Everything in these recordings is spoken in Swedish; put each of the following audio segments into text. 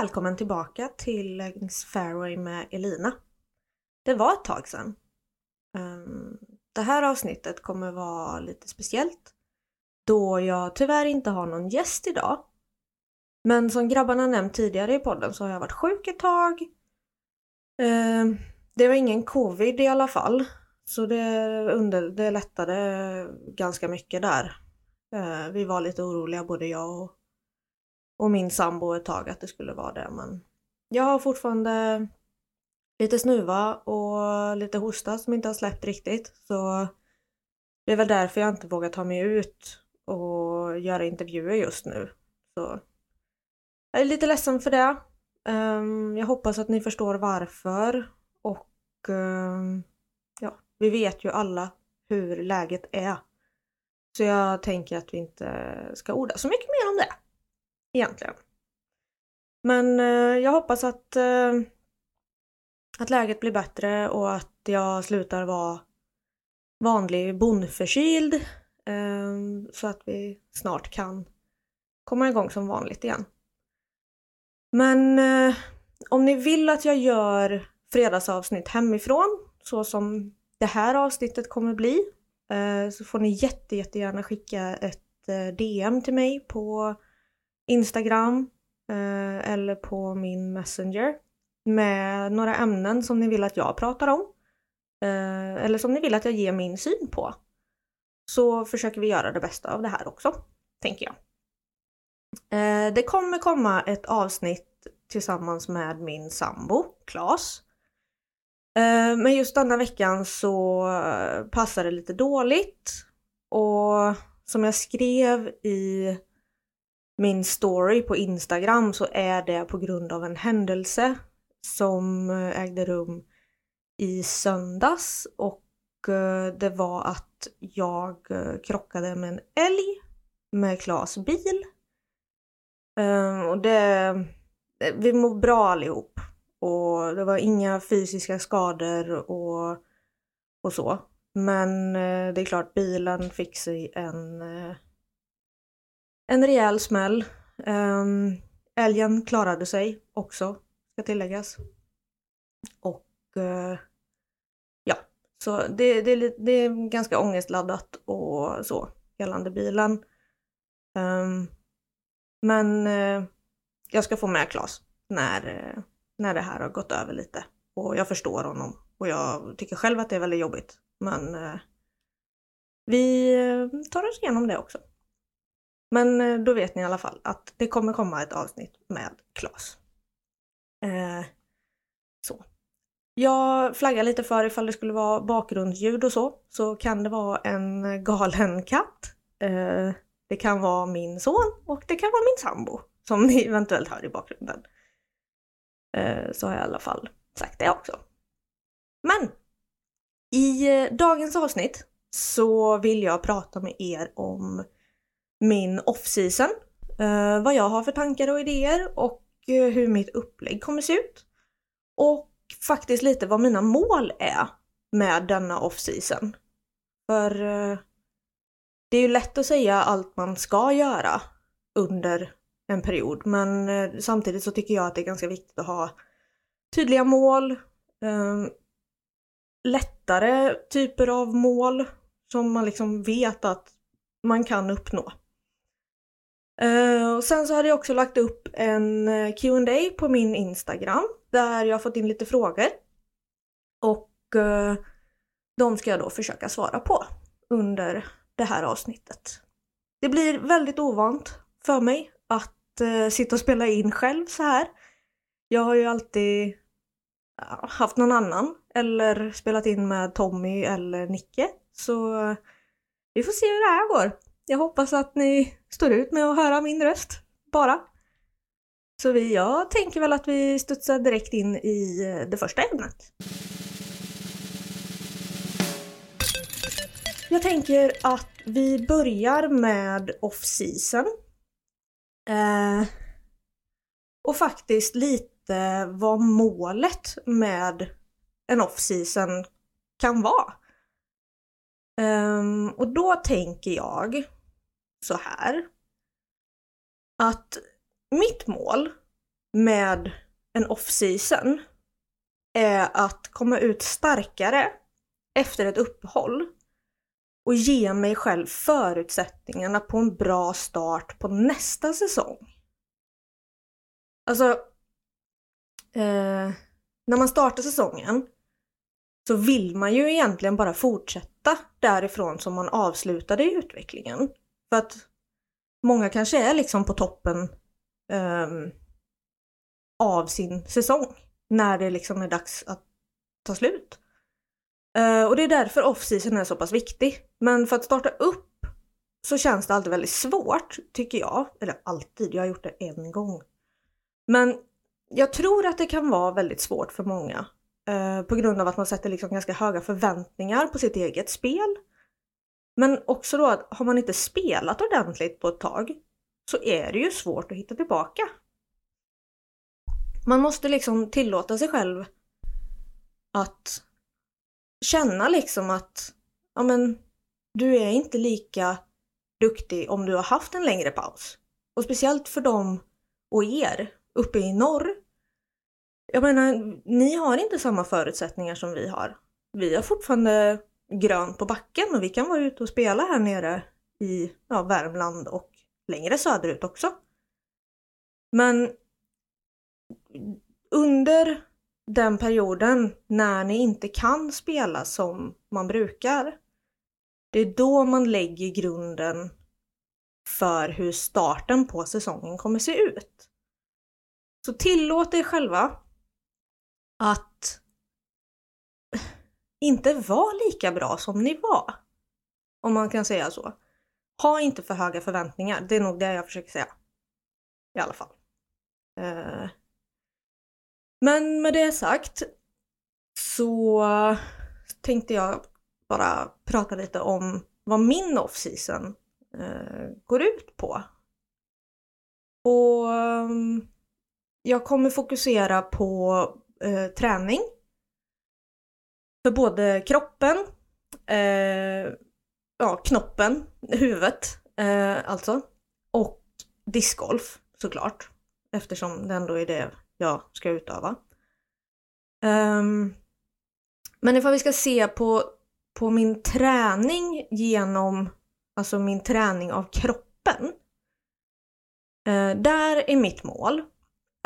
Välkommen tillbaka till Fairway med Elina. Det var ett tag sedan. Ehm, det här avsnittet kommer vara lite speciellt då jag tyvärr inte har någon gäst idag. Men som grabbarna nämnt tidigare i podden så har jag varit sjuk ett tag. Ehm, det var ingen covid i alla fall. Så det, under, det lättade ganska mycket där. Ehm, vi var lite oroliga både jag och och min sambo ett tag att det skulle vara det men jag har fortfarande lite snuva och lite hosta som inte har släppt riktigt så det är väl därför jag inte vågar ta mig ut och göra intervjuer just nu. Så jag är lite ledsen för det. Um, jag hoppas att ni förstår varför och um, ja, vi vet ju alla hur läget är. Så jag tänker att vi inte ska orda så mycket mer om det egentligen. Men eh, jag hoppas att, eh, att läget blir bättre och att jag slutar vara vanlig bondförkyld eh, så att vi snart kan komma igång som vanligt igen. Men eh, om ni vill att jag gör fredagsavsnitt hemifrån så som det här avsnittet kommer bli eh, så får ni jätte, jättegärna skicka ett eh, DM till mig på Instagram eh, eller på min Messenger med några ämnen som ni vill att jag pratar om. Eh, eller som ni vill att jag ger min syn på. Så försöker vi göra det bästa av det här också, tänker jag. Eh, det kommer komma ett avsnitt tillsammans med min sambo, Klas. Eh, men just denna veckan så passade passar det lite dåligt och som jag skrev i min story på Instagram så är det på grund av en händelse som eh, ägde rum i söndags och eh, det var att jag eh, krockade med en älg med Klas bil. Och det, vi mår bra allihop och det var inga fysiska skador och, och så. Men det är klart bilen fick sig en en rejäl smäll. Um, älgen klarade sig också, ska tilläggas. Och uh, ja, så det, det, det, är ganska ångestladdat och så gällande bilen. Um, men uh, jag ska få med Klas när, uh, när det här har gått över lite. Och jag förstår honom och jag tycker själv att det är väldigt jobbigt. Men eh, vi tar oss igenom det också. Men eh, då vet ni i alla fall att det kommer komma ett avsnitt med Klas. Eh, så. Jag flaggar lite för ifall det skulle vara bakgrundsljud och så, så kan det vara en galen katt. Eh, det kan vara min son och det kan vara min sambo som ni eventuellt hör i bakgrunden. Eh, så har jag i alla fall sagt det också. Men i eh, dagens avsnitt så vill jag prata med er om min off-season, eh, vad jag har för tankar och idéer och eh, hur mitt upplägg kommer se ut. Och faktiskt lite vad mina mål är med denna off-season. För eh, det är ju lätt att säga allt man ska göra under en period men samtidigt så tycker jag att det är ganska viktigt att ha tydliga mål, ehm, lättare typer av mål som man liksom vet att man kan uppnå. Uh, och sen så hade jag också lagt upp en eh, Q&A på min Instagram där jag fått in lite frågor. Och uh, de ska jag då försöka svara på under det här avsnittet. Det blir väldigt ovant för mig att uh, sitta och spela in själv så här. Jag har ju alltid haft någon annan eller spelat in med Tommy eller Nicke. Så vi får se hur det här går. Jag hoppas att ni står ut med att höra min röst, bara. Så vi, jag tänker väl att vi studsar direkt in i eh, det första ämnet. Jag tänker att vi börjar med off-season. Eh, och faktiskt lite vad målet med en off-season kan vara. Um, och då tänker jag så här. Att mitt mål med en off-season är att komma ut starkare efter ett uppehåll och ge mig själv förutsättningarna på en bra start på nästa säsong. Alltså, eh, när man startar säsongen så vill man ju egentligen bara fortsätta därifrån som man avslutade i utvecklingen. För att många kanske är liksom på toppen um, av sin säsong när det liksom är dags att ta slut. Uh, och det är därför off-season är så pass viktig. Men för att starta upp så känns det alltid väldigt svårt, tycker jag. Eller alltid, jag har gjort det en gång. Men jag tror att det kan vara väldigt svårt för många Eh, på grund av att man sätter liksom ganska höga förväntningar på sitt eget spel. Men också då att har man inte spelat ordentligt på ett tag så är det ju svårt att hitta tillbaka. Man måste liksom tillåta sig själv att känna liksom att ja men, du är inte lika duktig om du har haft en längre paus. Och speciellt för dem och er uppe i norr. Jag menar, ni har inte samma förutsättningar som vi har. Vi har fortfarande grönt på backen och vi kan vara ute och spela här nere i ja, Värmland och längre söderut också. Men under den perioden när ni inte kan spela som man brukar, det är då man lägger grunden för hur starten på säsongen kommer se ut. Så tillåt er själva att inte vara lika bra som ni var. Om man kan säga så. Ha inte för höga förväntningar, det är nog det jag försöker säga. I alla fall. Eh. Men med det sagt så tänkte jag bara prata lite om vad min off-season eh, går ut på. Och ehm, jag kommer fokusera på eh, träning. För både kroppen, eh, ja knoppen, huvudet eh, alltså, och discgolf såklart. Eftersom det ändå är det jag ska utöva. Um, men ifall vi ska se på, på min träning genom, alltså min träning av kroppen. Eh, där är mitt mål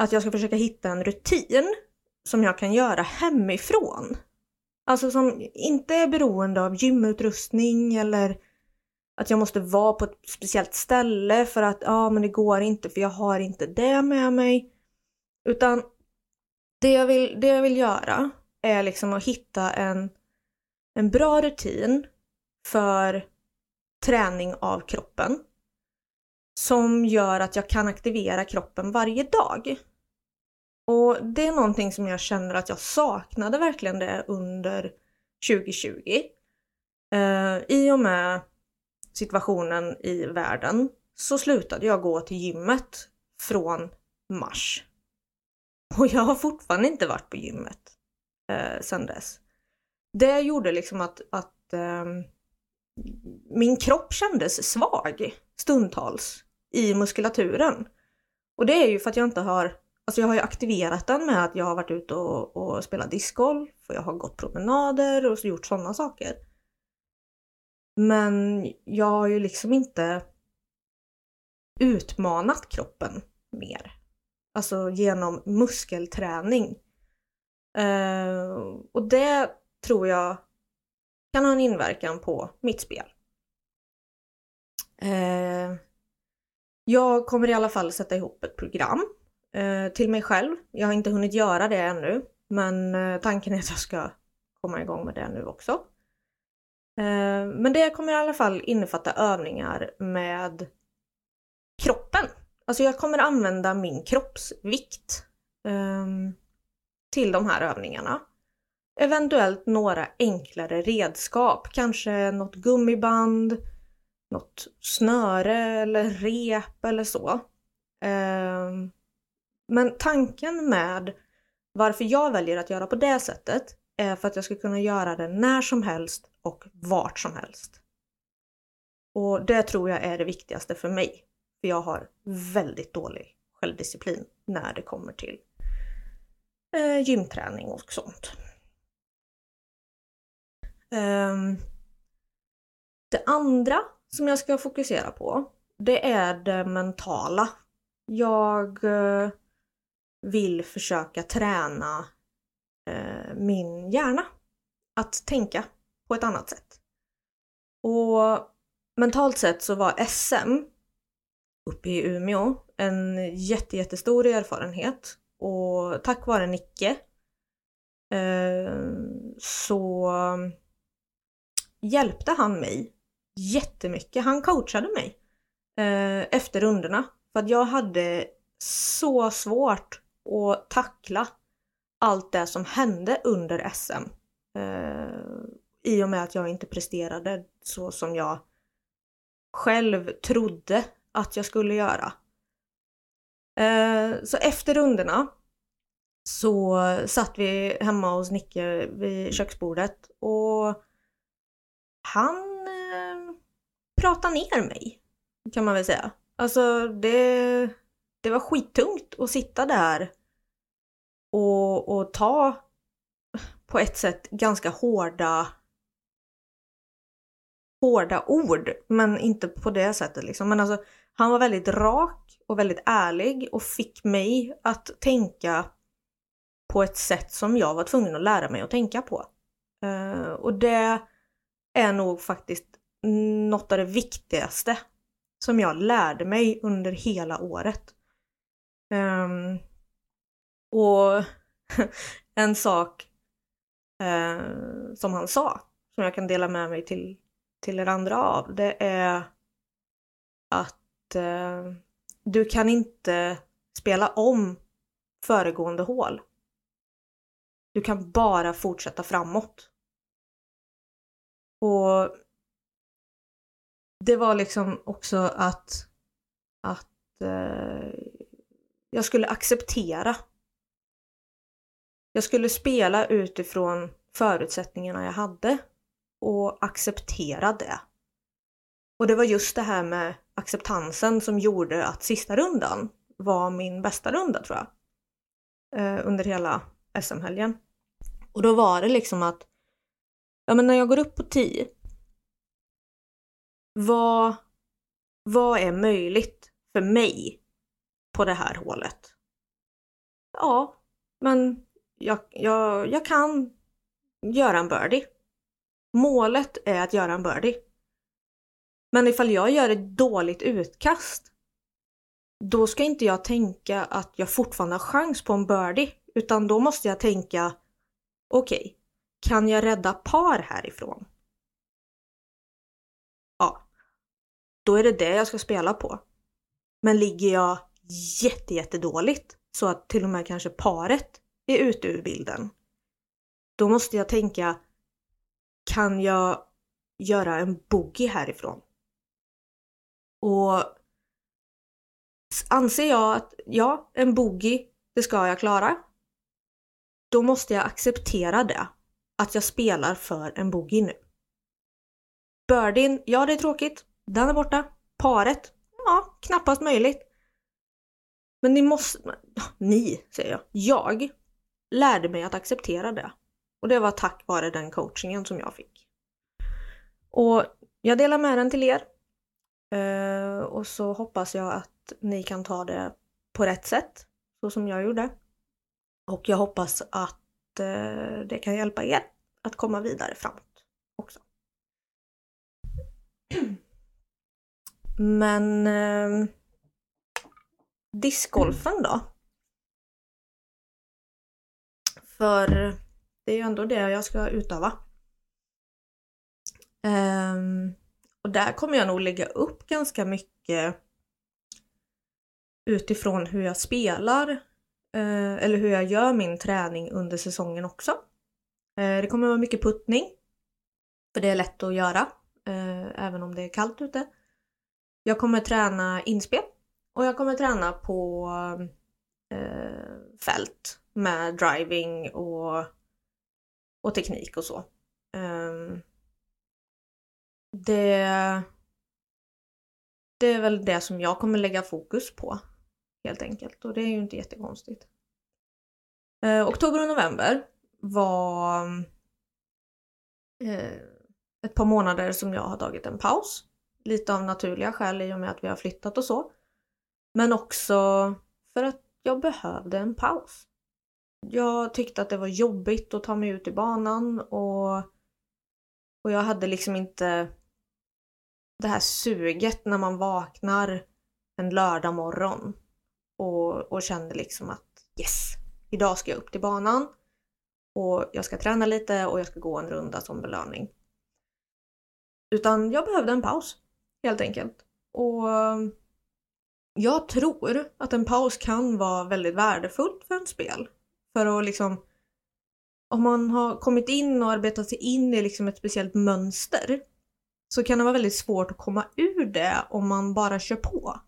att jag ska försöka hitta en rutin som jag kan göra hemifrån. Alltså som inte är beroende av gymutrustning eller att jag måste vara på ett speciellt ställe för att ja, men det går inte för jag har inte det med mig. Utan det jag vill, det jag vill göra är liksom att hitta en, en bra rutin för träning av kroppen som gör att jag kan aktivera kroppen varje dag. Och det är någonting som jag känner att jag saknade verkligen det under 2020. Eh, I och med situationen i världen så slutade jag gå till gymmet från mars och jag har fortfarande inte varit på gymmet eh, sedan dess. Det gjorde liksom att, att eh, min kropp kändes svag stundtals i muskulaturen. Och det är ju för att jag inte har, alltså jag har ju aktiverat den med att jag har varit ute och, och spelat discgolf och jag har gått promenader och gjort sådana saker. Men jag har ju liksom inte utmanat kroppen mer. Alltså genom muskelträning. Uh, och det tror jag kan ha en inverkan på mitt spel. Uh, jag kommer i alla fall sätta ihop ett program Eh, till mig själv. Jag har inte hunnit göra det ännu, men eh, tanken är att jag ska komma igång med det nu också. Eh, men det kommer i alla fall innefatta övningar med kroppen. Alltså jag kommer använda min kroppsvikt ehm, till de här övningarna. Eventuellt några enklare redskap, kanske något gummiband, något snöre eller rep eller så. Ehm, men tanken med varför jag väljer att göra på det sättet är för att jag ska kunna göra det när som helst och vart som helst. Och det tror jag är det viktigaste för mig. För jag har väldigt dålig självdisciplin när det kommer till eh, gymträning och sånt. Um, det andra som jag ska fokusera på, det är det mentala. Jag eh, vill försöka träna eh, min hjärna att tänka på ett annat sätt. Och mentalt sett så var SM uppe i Umeå en jätte, jättestor erfarenhet och tack vare Nicke eh, så eh, hjälpte han mig jättemycket. Han coachade mig eh, efter rundorna för att jag hade så svårt och tackla allt det som hände under SM. Eh, I och med att jag inte presterade så som jag själv trodde att jag skulle göra. Eh, så efter rundorna så satt vi hemma hos Nicke vid köksbordet och han eh, pratade ner mig kan man väl säga. Alltså det, det var skittungt att sitta där och, och ta på ett sätt ganska hårda hårda ord, men inte på det sättet liksom. Men alltså, han var väldigt rak och väldigt ärlig och fick mig att tänka på ett sätt som jag var tvungen att lära mig att tänka på. Uh, och det är nog faktiskt något av det viktigaste som jag lärde mig under hela året. Um, och en sak uh, som han sa, som jag kan dela med mig till, till er andra av, det är att uh, du kan inte spela om föregående hål. Du kan bara fortsätta framåt. Och det var liksom också att, att eh, jag skulle acceptera. Jag skulle spela utifrån förutsättningarna jag hade och acceptera det. Och det var just det här med acceptansen som gjorde att sista rundan var min bästa runda tror jag. Eh, under hela SM-helgen. Och då var det liksom att, ja men när jag går upp på 10, vad, vad är möjligt för mig på det här hålet? Ja, men jag, jag, jag kan göra en birdie. Målet är att göra en birdie. Men ifall jag gör ett dåligt utkast, då ska inte jag tänka att jag fortfarande har chans på en birdie, utan då måste jag tänka okej, okay, kan jag rädda par härifrån? Ja, då är det det jag ska spela på. Men ligger jag jätte, jättedåligt så att till och med kanske paret är ute ur bilden, då måste jag tänka, kan jag göra en boogie härifrån? Och anser jag att ja, en boogie, det ska jag klara. Då måste jag acceptera det. Att jag spelar för en boogie nu. Birdien, ja det är tråkigt. Den är borta. Paret, ja knappast möjligt. Men ni måste, ni säger jag, jag lärde mig att acceptera det. Och det var tack vare den coachingen som jag fick. Och jag delar med den till er. Eh, och så hoppas jag att ni kan ta det på rätt sätt, så som jag gjorde. Och jag hoppas att eh, det kan hjälpa er att komma vidare framåt också. Men eh, discgolfen då? För det är ju ändå det jag ska utöva. Um, och där kommer jag nog lägga upp ganska mycket utifrån hur jag spelar uh, eller hur jag gör min träning under säsongen också. Uh, det kommer vara mycket puttning. För det är lätt att göra uh, även om det är kallt ute. Jag kommer träna inspel och jag kommer träna på eh, fält med driving och, och teknik och så. Eh, det, det är väl det som jag kommer lägga fokus på helt enkelt och det är ju inte jättekonstigt. Eh, oktober och november var eh, ett par månader som jag har tagit en paus. Lite av naturliga skäl i och med att vi har flyttat och så. Men också för att jag behövde en paus. Jag tyckte att det var jobbigt att ta mig ut i banan och, och jag hade liksom inte det här suget när man vaknar en lördag morgon och, och kände liksom att yes, idag ska jag upp till banan och jag ska träna lite och jag ska gå en runda som belöning. Utan jag behövde en paus helt enkelt. Och jag tror att en paus kan vara väldigt värdefullt för en spel. För att liksom om man har kommit in och arbetat sig in i liksom ett speciellt mönster så kan det vara väldigt svårt att komma ur det om man bara kör på.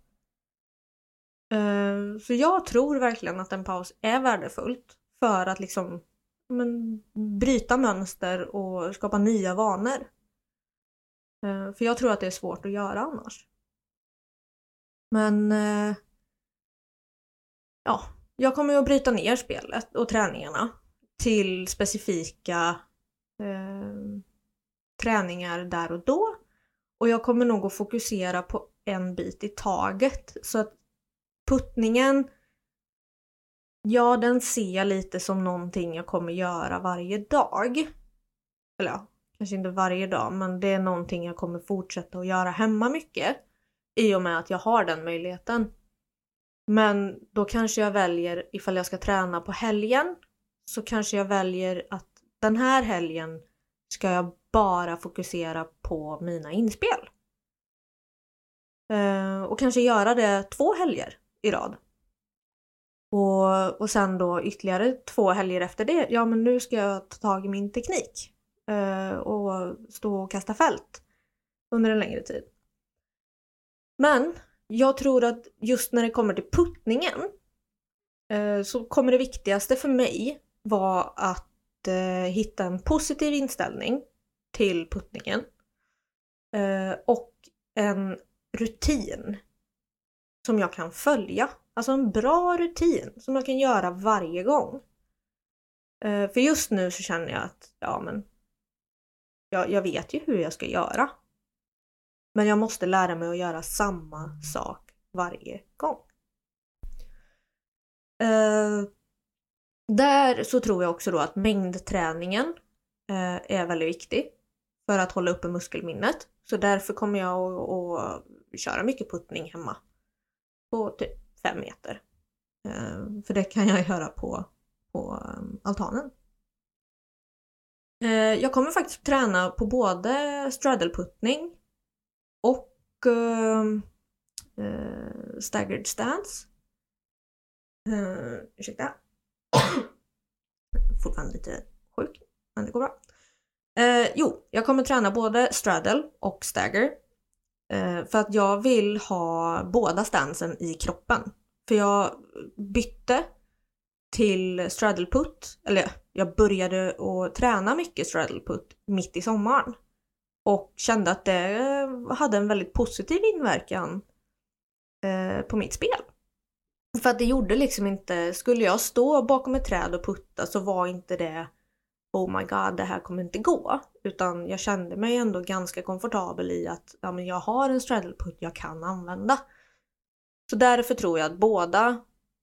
Eh, så jag tror verkligen att en paus är värdefullt för att liksom men, bryta mönster och skapa nya vanor. Eh, för jag tror att det är svårt att göra annars. Men eh, ja, jag kommer att bryta ner spelet och träningarna till specifika eh, träningar där och då. Och jag kommer nog att fokusera på en bit i taget. Så att puttningen, ja den ser jag lite som någonting jag kommer göra varje dag. Eller ja, kanske inte varje dag, men det är någonting jag kommer fortsätta att göra hemma mycket. I och med att jag har den möjligheten. Men då kanske jag väljer, ifall jag ska träna på helgen, så kanske jag väljer att den här helgen ska jag bara fokusera på mina inspel. Eh, och kanske göra det två helger i rad. Och, och sen då ytterligare två helger efter det, ja men nu ska jag ta tag i min teknik. eh, och stå och kasta fält under en längre tid. Men jag tror att just när det kommer till puttningen eh, så kommer det viktigaste för mig vara att eh, hitta en positiv inställning till puttningen. Eh, och en rutin som jag kan följa. Alltså en bra rutin som jag kan göra varje gång. Eh, för just nu så känner jag att, ja men, jag, jag vet ju hur jag ska göra. Men jag måste lära mig att göra samma sak varje gång. Eh, där så tror jag också då att mängdträningen eh, är väldigt viktig för att hålla uppe muskelminnet. Så därför kommer jag att, att köra mycket puttning hemma på typ 5 meter. Eh, för det kan jag göra på, på eh, altanen. Eh, jag kommer faktiskt träna på både straddleputtning och uh, uh, staggered stance. Uh, ursäkta. Fortfarande lite sjuk, men det går bra. Uh, jo, jag kommer träna både straddle och stagger Eh, för att jag vill ha båda stansen i kroppen. För jag bytte till straddleput, eller jag började att träna mycket straddleput mitt i sommaren. Och kände att det eh, hade en väldigt positiv inverkan eh, på mitt spel. För att det gjorde liksom inte, skulle jag stå bakom ett träd och putta så var inte det oh my god, det här kommer inte gå. Utan jag kände mig ändå ganska komfortabel i att ja, men jag har en straddleput jag kan använda. Så därför tror jag att båda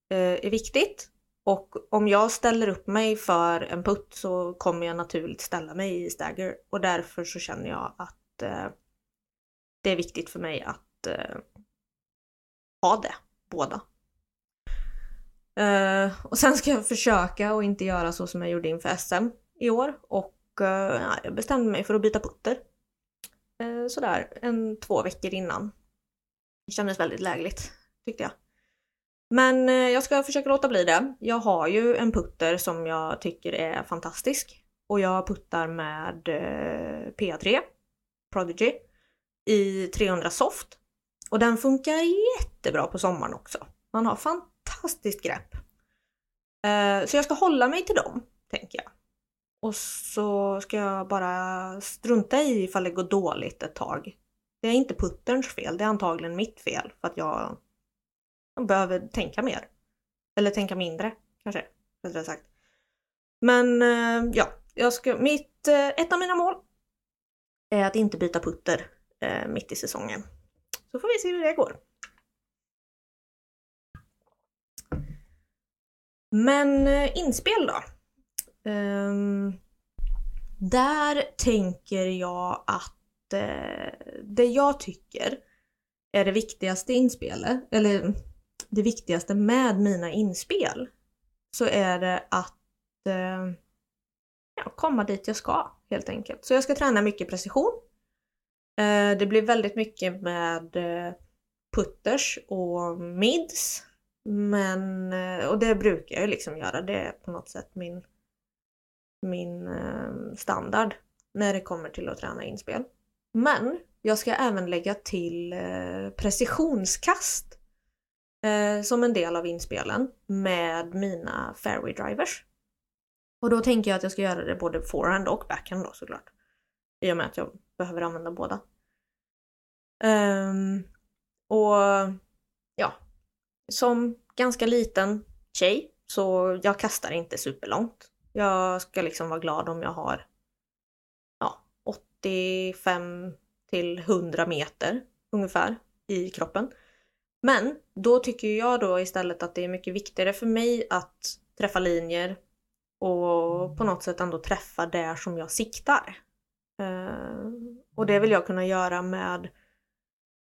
eh, är viktigt. Och om jag ställer upp mig för en putt så kommer jag naturligt ställa mig i stagger. Och därför så känner jag att eh, det är viktigt för mig att eh, ha det, båda. Eh, och sen ska jag försöka och inte göra så som jag gjorde inför SM i år och uh, jag bestämde mig för att byta putter. Eh, sådär en två veckor innan. Det kändes väldigt lägligt tyckte jag. Men eh, jag ska försöka låta bli det. Jag har ju en putter som jag tycker är fantastisk och jag puttar med eh, PA3 Prodigy i 300 soft och den funkar jättebra på sommaren också. Man har fantastiskt grepp. Eh, så jag ska hålla mig till dem, tänker jag. Och så ska jag bara strunta i ifall det går dåligt ett tag. Det är inte putterns fel, det är antagligen mitt fel för att jag man behöver tänka mer. Eller tänka mindre kanske, rättare sagt. Men eh, ja, jag ska, mitt, eh, ett av mina mål är att inte byta putter eh, mitt i säsongen. Så får vi se hur det går. Men eh, inspel då? Um, där tänker jag att eh, det jag tycker är det viktigaste inspelet, eller det viktigaste med mina inspel, så är det att eh, ja, komma dit jag ska helt enkelt. Så jag ska träna mycket precision. Eh, det blir väldigt mycket med eh, putters och mids. Men, eh, och det brukar jag liksom göra, det är på något sätt min, min eh, standard när det kommer till att träna inspel. Men jag ska även lägga till eh, precisionskast eh, som en del av inspelen med mina fairway drivers. Och då tänker jag att jag ska göra det både forehand och backhand då såklart. I och med att jag behöver använda båda. Um, och ja, som ganska liten tjej så jag kastar inte superlångt. Jag ska liksom vara glad om jag har ja, 85 till 100 meter ungefär i kroppen. Men då tycker jag då istället att det är mycket viktigare för mig att träffa linjer och på något sätt ändå träffa där som jag siktar. Eh, och det vill jag kunna göra med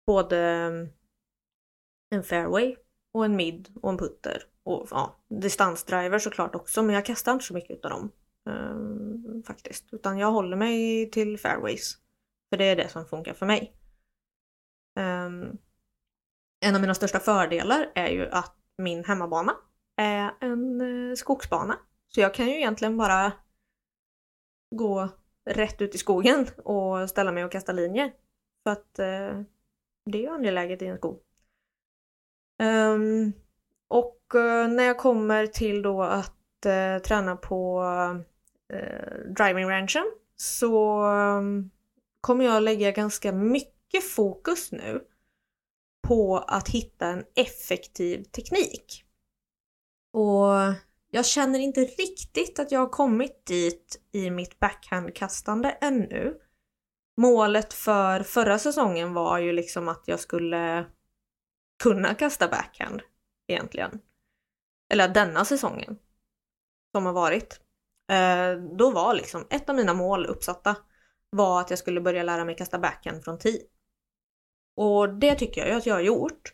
både en fairway och en mid och en putter. Och ja, distansdriver såklart också men jag kastar inte så mycket utav dem. Um, faktiskt. Utan jag håller mig till fairways. För det är det som funkar för mig. Um, en av mina största fördelar är ju att min hemmabana är en eh, skogsbana. Så jag kan ju egentligen bara gå rätt ut i skogen och ställa mig och kasta linjer. För att eh, det är ju angeläget i en skog. Um, och uh, när jag kommer till då att uh, träna på uh, driving ranchen så um, kommer jag lägga ganska mycket fokus nu på att hitta en effektiv teknik. Och jag känner inte riktigt att jag har kommit dit i mitt backhandkastande ännu. Målet för förra säsongen var ju liksom att jag skulle kunna kasta backhand egentligen. Eller denna säsongen som har varit. Eh, då var liksom ett av mina mål uppsatta var att jag skulle börja lära mig kasta backhand från tee. Och det tycker jag ju att jag har gjort.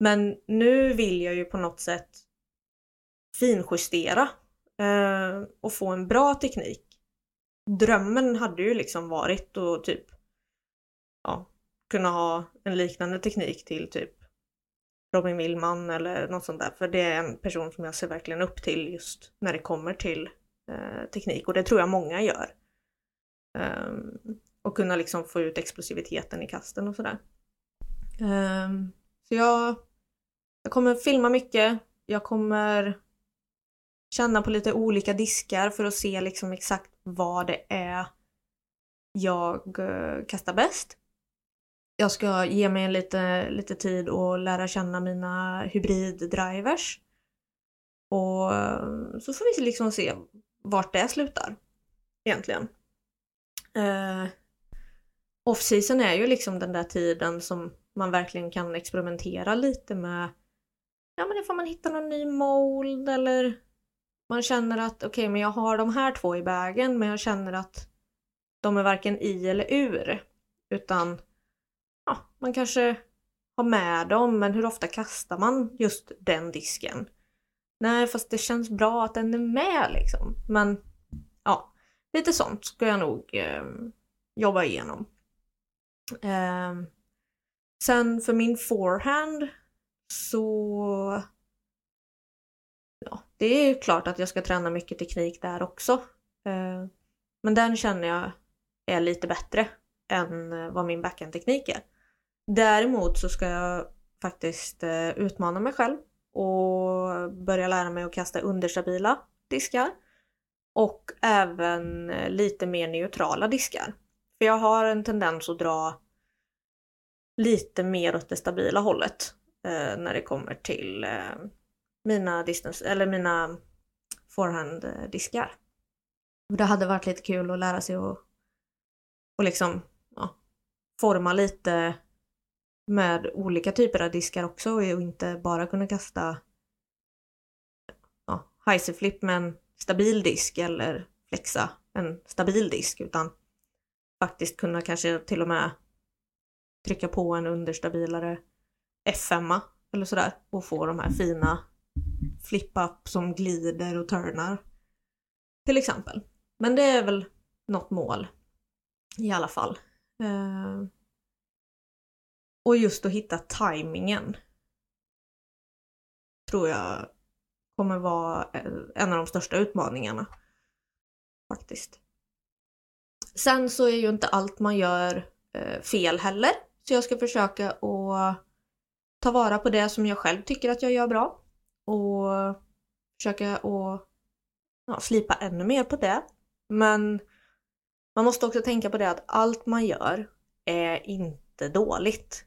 Men nu vill jag ju på något sätt finjustera eh, och få en bra teknik. Drömmen hade ju liksom varit att typ ja, kunna ha en liknande teknik till typ Robin Willman eller något sånt där. För det är en person som jag ser verkligen upp till just när det kommer till eh, teknik och det tror jag många gör. Um, och kunna liksom få ut explosiviteten i kasten och sådär. Um, så jag, jag kommer filma mycket. Jag kommer känna på lite olika diskar för att se liksom exakt vad det är jag uh, kastar bäst. Jag ska ge mig lite, lite tid och lära känna mina hybriddrivers. Och eh, så får vi liksom se vart det slutar. Egentligen. Uh, Off-season är ju liksom den där tiden som man verkligen kan experimentera lite med Ja men får man hitta någon ny mold eller man känner att okej okay, men jag har de här två i vägen men jag känner att de är varken i eller ur. Utan ja, man kanske har med dem, men hur ofta kastar man just den disken? Nej, fast det känns bra att den är med liksom. Men ja, lite sånt ska jag nog eh, jobba igenom. Eh, sen för min forehand så ja, det är ju klart att jag ska träna mycket teknik där också. Eh, men den känner jag är lite bättre än eh, vad min backhandteknik är. Däremot så ska jag faktiskt eh, utmana mig själv och börja lära mig att kasta understabila diskar och även eh, lite mer neutrala diskar. För jag har en tendens att dra lite mer åt det stabila hållet. eh, när det kommer till eh, mina distance, eller mina forehanddiskar. Det hade varit lite kul att lära sig att och liksom ja, forma lite med olika typer av diskar också och inte bara kunna kasta ja, heiserflip med en stabil disk eller flexa en stabil disk utan faktiskt kunna kanske till och med trycka på en understabilare F5 eller sådär och få de här fina flip-up som glider och turnar. Till exempel. Men det är väl något mål i alla fall. Eh, och just att hitta tajmingen tror jag kommer vara en av de största utmaningarna. Faktiskt. Sen så är ju inte allt man gör eh, fel heller. Så jag ska försöka att ta vara på det som jag själv tycker att jag gör bra. Och försöka att ja, slipa ännu mer på det. Men man måste också tänka på det att allt man gör är inte dåligt.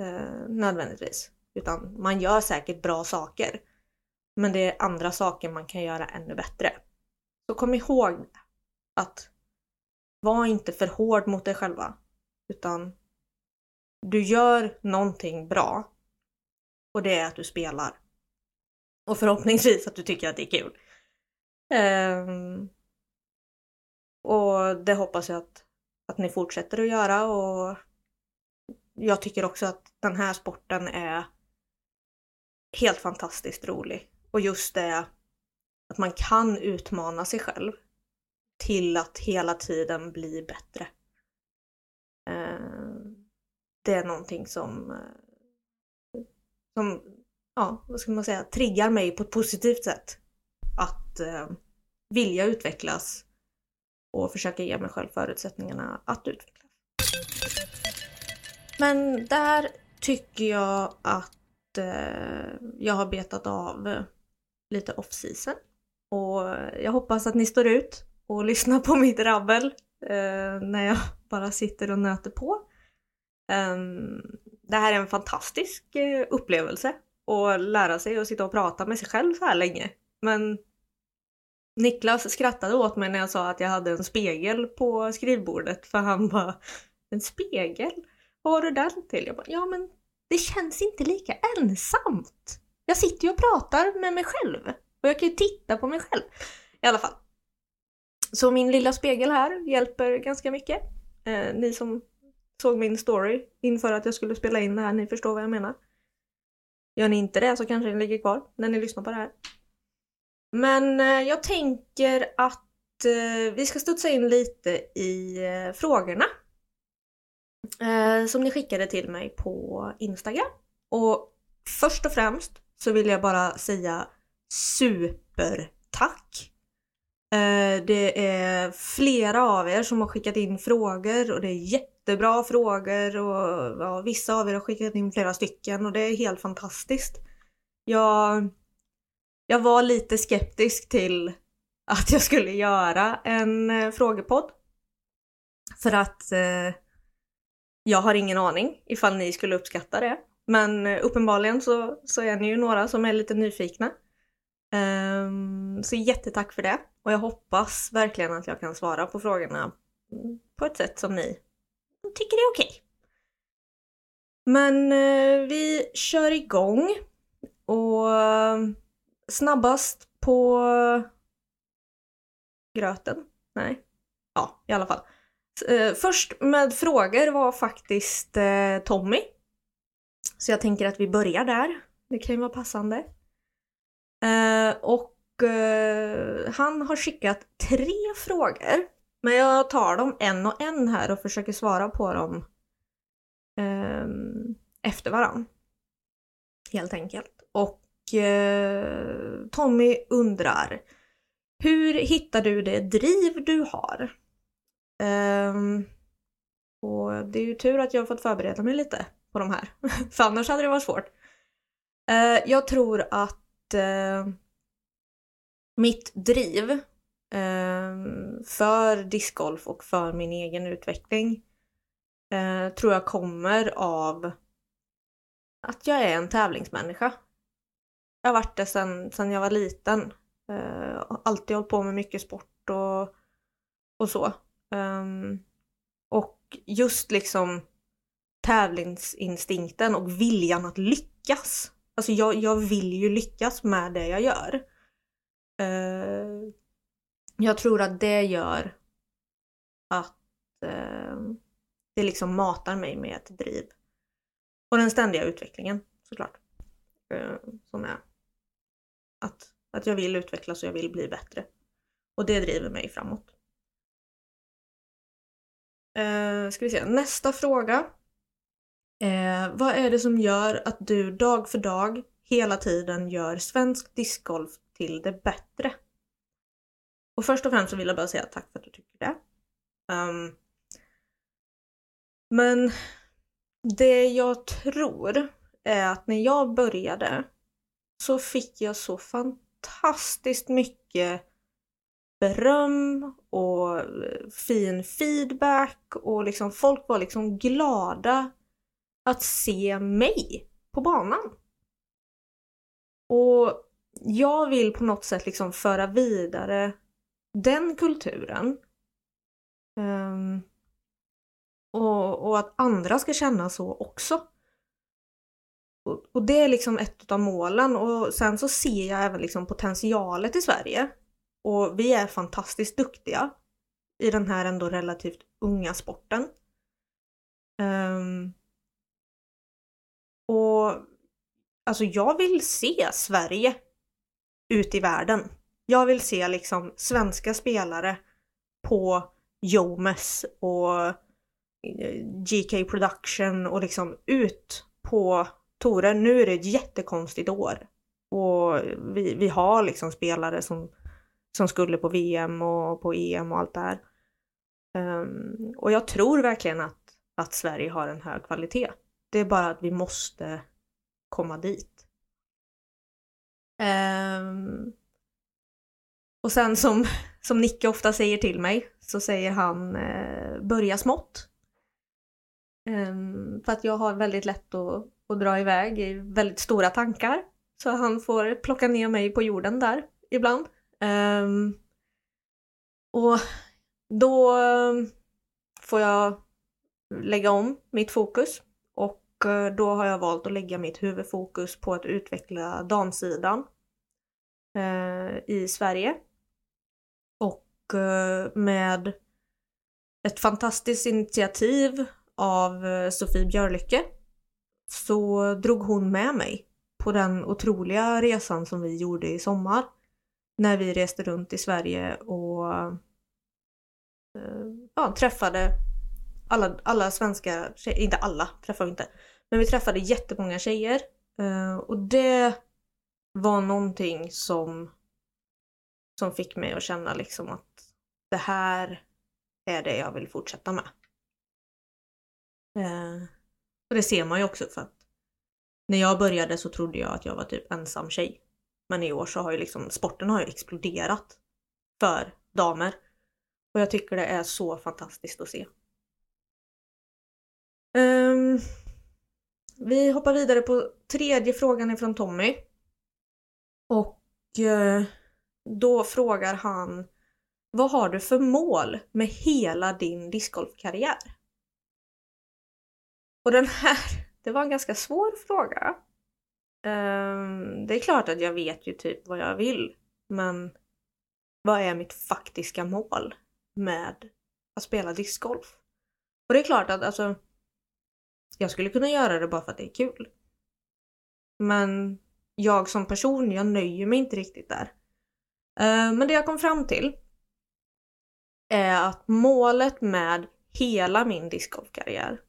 Eh, nödvändigtvis. Utan man gör säkert bra saker. Men det är andra saker man kan göra ännu bättre. Så kom ihåg att var inte för hård mot dig själva. Utan du gör någonting bra. Och det är att du spelar. Och förhoppningsvis att du tycker att det är kul. Um, och det hoppas jag att, att ni fortsätter att göra och jag tycker också att den här sporten är helt fantastiskt rolig. Och just det att man kan utmana sig själv till att hela tiden bli bättre. Det är någonting som, eh, som ja, vad ska man säga, triggar mig på ett positivt sätt. Att eh, vilja utvecklas och försöka ge mig själv förutsättningarna att utvecklas. Men där tycker jag att eh, jag har betat av lite off-season. Och jag hoppas att ni står ut och lyssnar på mitt rabbel eh, när jag bara sitter och nöter på. Um, det här är en fantastisk eh, upplevelse att lära sig att sitta och prata med sig själv så här länge. Men Niklas skrattade åt mig när jag sa att jag hade en spegel på skrivbordet för han bara En spegel? Vad har du den till? Jag bara, ja men det känns inte lika ensamt. Jag sitter ju och pratar med mig själv och jag kan ju titta på mig själv. I alla fall. Så min lilla spegel här hjälper ganska mycket. Eh, ni som såg min story inför att jag skulle spela in det här, ni förstår vad jag menar. Gör ni inte det så kanske den ligger kvar när ni lyssnar på det här. Men eh, jag tänker att eh, vi ska studsa in lite i eh, frågorna som ni skickade till mig på Instagram. Och först och främst så vill jag bara säga supertack! Det är flera av er som har skickat in frågor och det är jättebra frågor och ja, vissa av er har skickat in flera stycken och det är helt fantastiskt. Jag jag var lite skeptisk till att jag skulle göra en eh, frågepodd. För att eh, jag har ingen aning ifall ni skulle uppskatta det. Men eh, uppenbarligen så, så är ni ju några som är lite nyfikna. Um, så jättetack för det. Och jag hoppas verkligen att jag kan svara på frågorna på ett sätt som ni tycker det är okej. Okay. Men eh, vi kör igång. Och eh, snabbast på gröten? Nej. Ja, i alla fall. Eh, först med frågor var faktiskt eh, Tommy. Så jag tänker att vi börjar där. Det kan ju vara passande. Eh, och eh, han har skickat tre frågor. Men jag tar dem en och en här och försöker svara på dem eh, efter varann. Helt enkelt. Och eh, Tommy undrar Hur hittar du det driv du har? Eh, och det är ju tur att jag har fått förbereda mig lite på de här. För annars hade det varit svårt. Eh, jag tror att eh, mitt driv Ehm, för discgolf och för min egen utveckling eh, tror jag kommer av att jag är en tävlingsmänniska. Jag har varit det sedan, sen jag var liten. Uh, alltid hållit på med mycket sport och, och så. Um, och just liksom tävlingsinstinkten och viljan att lyckas. Alltså jag, jag vill ju lyckas med det jag gör. Uh, jag tror att det gör att eh, det liksom matar mig med ett driv. Och den ständiga utvecklingen såklart. Eh, som är att, att jag vill utvecklas och jag vill bli bättre. Och det driver mig framåt. Eh, ska vi se, nästa fråga. Eh, vad är det som gör att du dag för dag hela tiden gör svensk discgolf till det bättre? Och först och främst så vill jag bara säga tack för att du tycker det. Um, men det jag tror är att när jag började så fick jag så fantastiskt mycket beröm och eh, fin feedback och liksom folk var liksom glada att se mig på banan. Och jag vill på något sätt liksom föra vidare den kulturen. Um, och, och, att andra ska känna så också. Och, och, det är liksom ett av målen och sen så ser jag även liksom potentialet i Sverige. Och vi är fantastiskt duktiga i den här ändå relativt unga sporten. Um, och alltså jag vill se Sverige ut i världen. Jag vill se liksom svenska spelare på Jomes och eh, GK Production och liksom ut på Tore. Nu är det ett jättekonstigt år och vi, vi har liksom spelare som, som skulle på VM och på EM och allt det här. Um, och jag tror verkligen att, att Sverige har en hög kvalitet. Det är bara att vi måste komma dit. Um, och sen som, som Nicke ofta säger till mig så säger han eh, börja smått. Um, för att jag har väldigt lätt att, att dra iväg i väldigt stora tankar. Så han får plocka ner mig på jorden där ibland. Um, och då ehm, får jag lägga om mitt fokus och eh, då har jag valt att lägga mitt huvudfokus på att utveckla damsidan eh, i Sverige och eh, med ett fantastiskt initiativ av eh, Sofie Björlycke så drog hon med mig på den otroliga resan som vi gjorde i sommar. När vi reste runt i Sverige och eh, ja, träffade alla, alla svenska tjejer, inte alla träffade vi inte, men vi träffade jättemånga tjejer. Och det var någonting som som fick mig att känna liksom att det här är det jag vill fortsätta med. Eh, och det ser man ju också för att när jag började så trodde jag att jag var typ ensam tjej. Men i år så har ju liksom sporten har ju exploderat för damer. Och jag tycker det är så fantastiskt att se. Um, vi hoppar vidare på tredje frågan ifrån Tommy. Och uh, då frågar han Vad har du för mål med hela din discgolfkarriär? Och den här, det var en ganska svår fråga. Um, det är klart att jag vet ju typ vad jag vill, men vad är mitt faktiska mål med att spela discgolf? Och det är klart att alltså, jag skulle kunna göra det bara för att det är kul. Men jag som person, jag nöjer mig inte riktigt där. Eh, men det jag kom fram till är att målet med hela min discgolfkarriär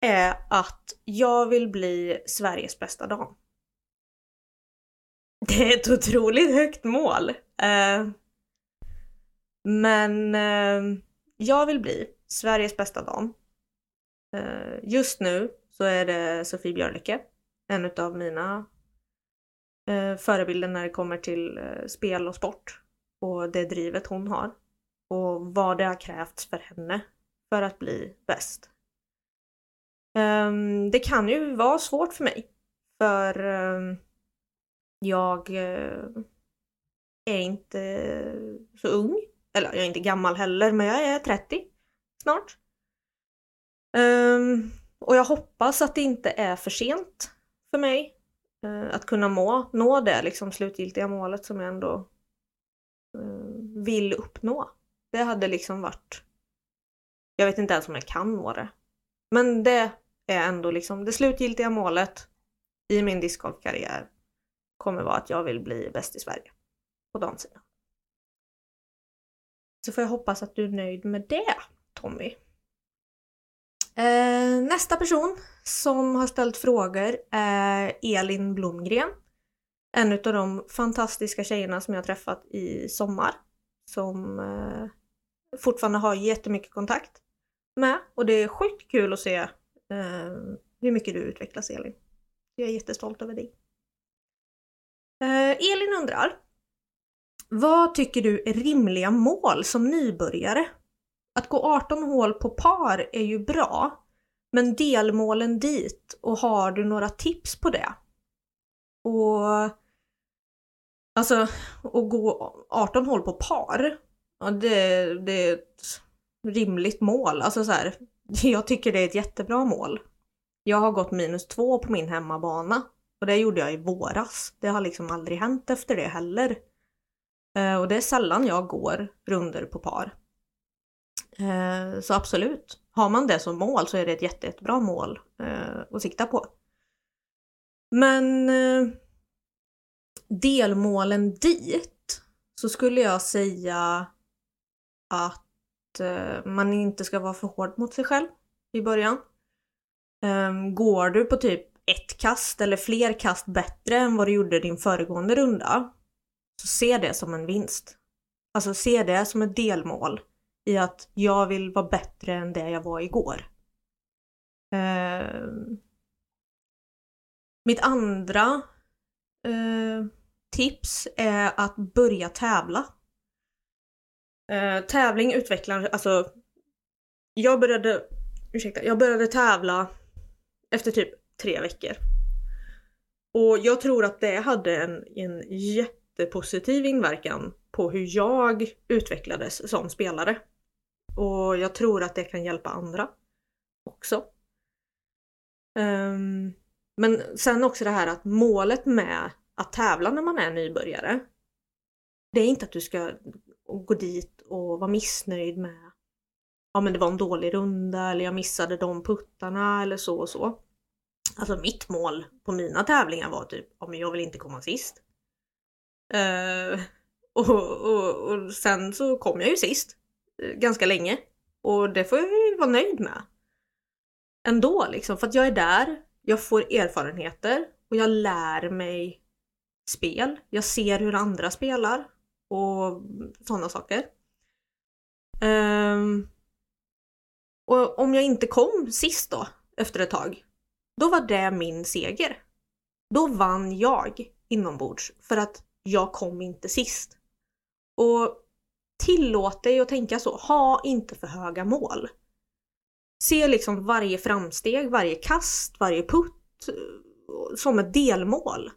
är att jag vill bli Sveriges bästa dam. Det är ett otroligt högt mål. Eh, men eh, jag vill bli Sveriges bästa dam. Just nu så är det Sofie Björlycke, en av mina eh, förebilden när det kommer till eh, spel och sport och det drivet hon har och vad det har krävts för henne för att bli bäst. Um, det kan ju vara svårt för mig. För um, jag uh, är inte så ung. Eller jag är inte gammal heller, men jag är 30 snart. Um, och jag hoppas att det inte är för sent för mig Eh, att kunna må, nå det liksom slutgiltiga målet som jag ändå eh, vill uppnå. Det hade liksom varit... Jag vet inte ens om jag kan nå det. Men det är ändå liksom det slutgiltiga målet i min discgolfkarriär kommer vara att jag vill bli bäst i Sverige på damsidan. Så får jag hoppas att du är nöjd med det, Tommy. Eh, nästa person som har ställt frågor är Elin Blomgren. En av de fantastiska tjejerna som jag träffat i sommar. Som eh, fortfarande har jättemycket kontakt med. Och det är sjukt kul att se eh, hur mycket du utvecklas Elin. Jag är jättestolt över dig. Eh, Elin undrar Vad tycker du är rimliga mål som nybörjare? Att gå 18 hål på par är ju bra, men delmålen dit och har du några tips på det? Och alltså, att gå 18 hål på par, ja, det, det är ett rimligt mål. Alltså så här, jag tycker det är ett jättebra mål. Jag har gått minus två på min hemmabana och det gjorde jag i våras. Det har liksom aldrig hänt efter det heller. Eh, och det är sällan jag går runder på par. Eh, så absolut, har man det som mål så är det ett jätte, jättebra mål eh, att sikta på. Men eh, delmålen dit så skulle jag säga att eh, man inte ska vara för hård mot sig själv i början. Ehm, går du på typ ett kast eller fler kast bättre än vad du gjorde din föregående runda, så se det som en vinst. Alltså se det som ett delmål i att jag vill vara bättre än det jag var igår. Eh, mitt andra eh, tips är att börja tävla. Eh, tävling utvecklar, alltså jag började, ursäkta, jag började tävla efter typ tre veckor. Och jag tror att det hade en, en jättepositiv inverkan på hur jag utvecklades som spelare. Och jag tror att det kan hjälpa andra också. Um, men sen också det här att målet med att tävla när man är nybörjare. Det är inte att du ska gå dit och vara missnöjd med ja men det var en dålig runda eller jag missade de puttarna eller så och så. Alltså mitt mål på mina tävlingar var typ, ja men jag vill inte komma sist. Eh, och, och, och sen så kom jag ju sist. Eh, ganska länge. Och det får jag ju vara nöjd med. Ändå liksom, för att jag är där, jag får erfarenheter och jag lär mig spel. Jag ser hur andra spelar och sådana saker. Um, och om jag inte kom sist då, efter ett tag, då var det min seger. Då vann jag inombords för att jag kom inte sist. Och tillåt dig att tänka så. Ha inte för höga mål. Se liksom varje framsteg, varje kast, varje putt eh, som ett delmål.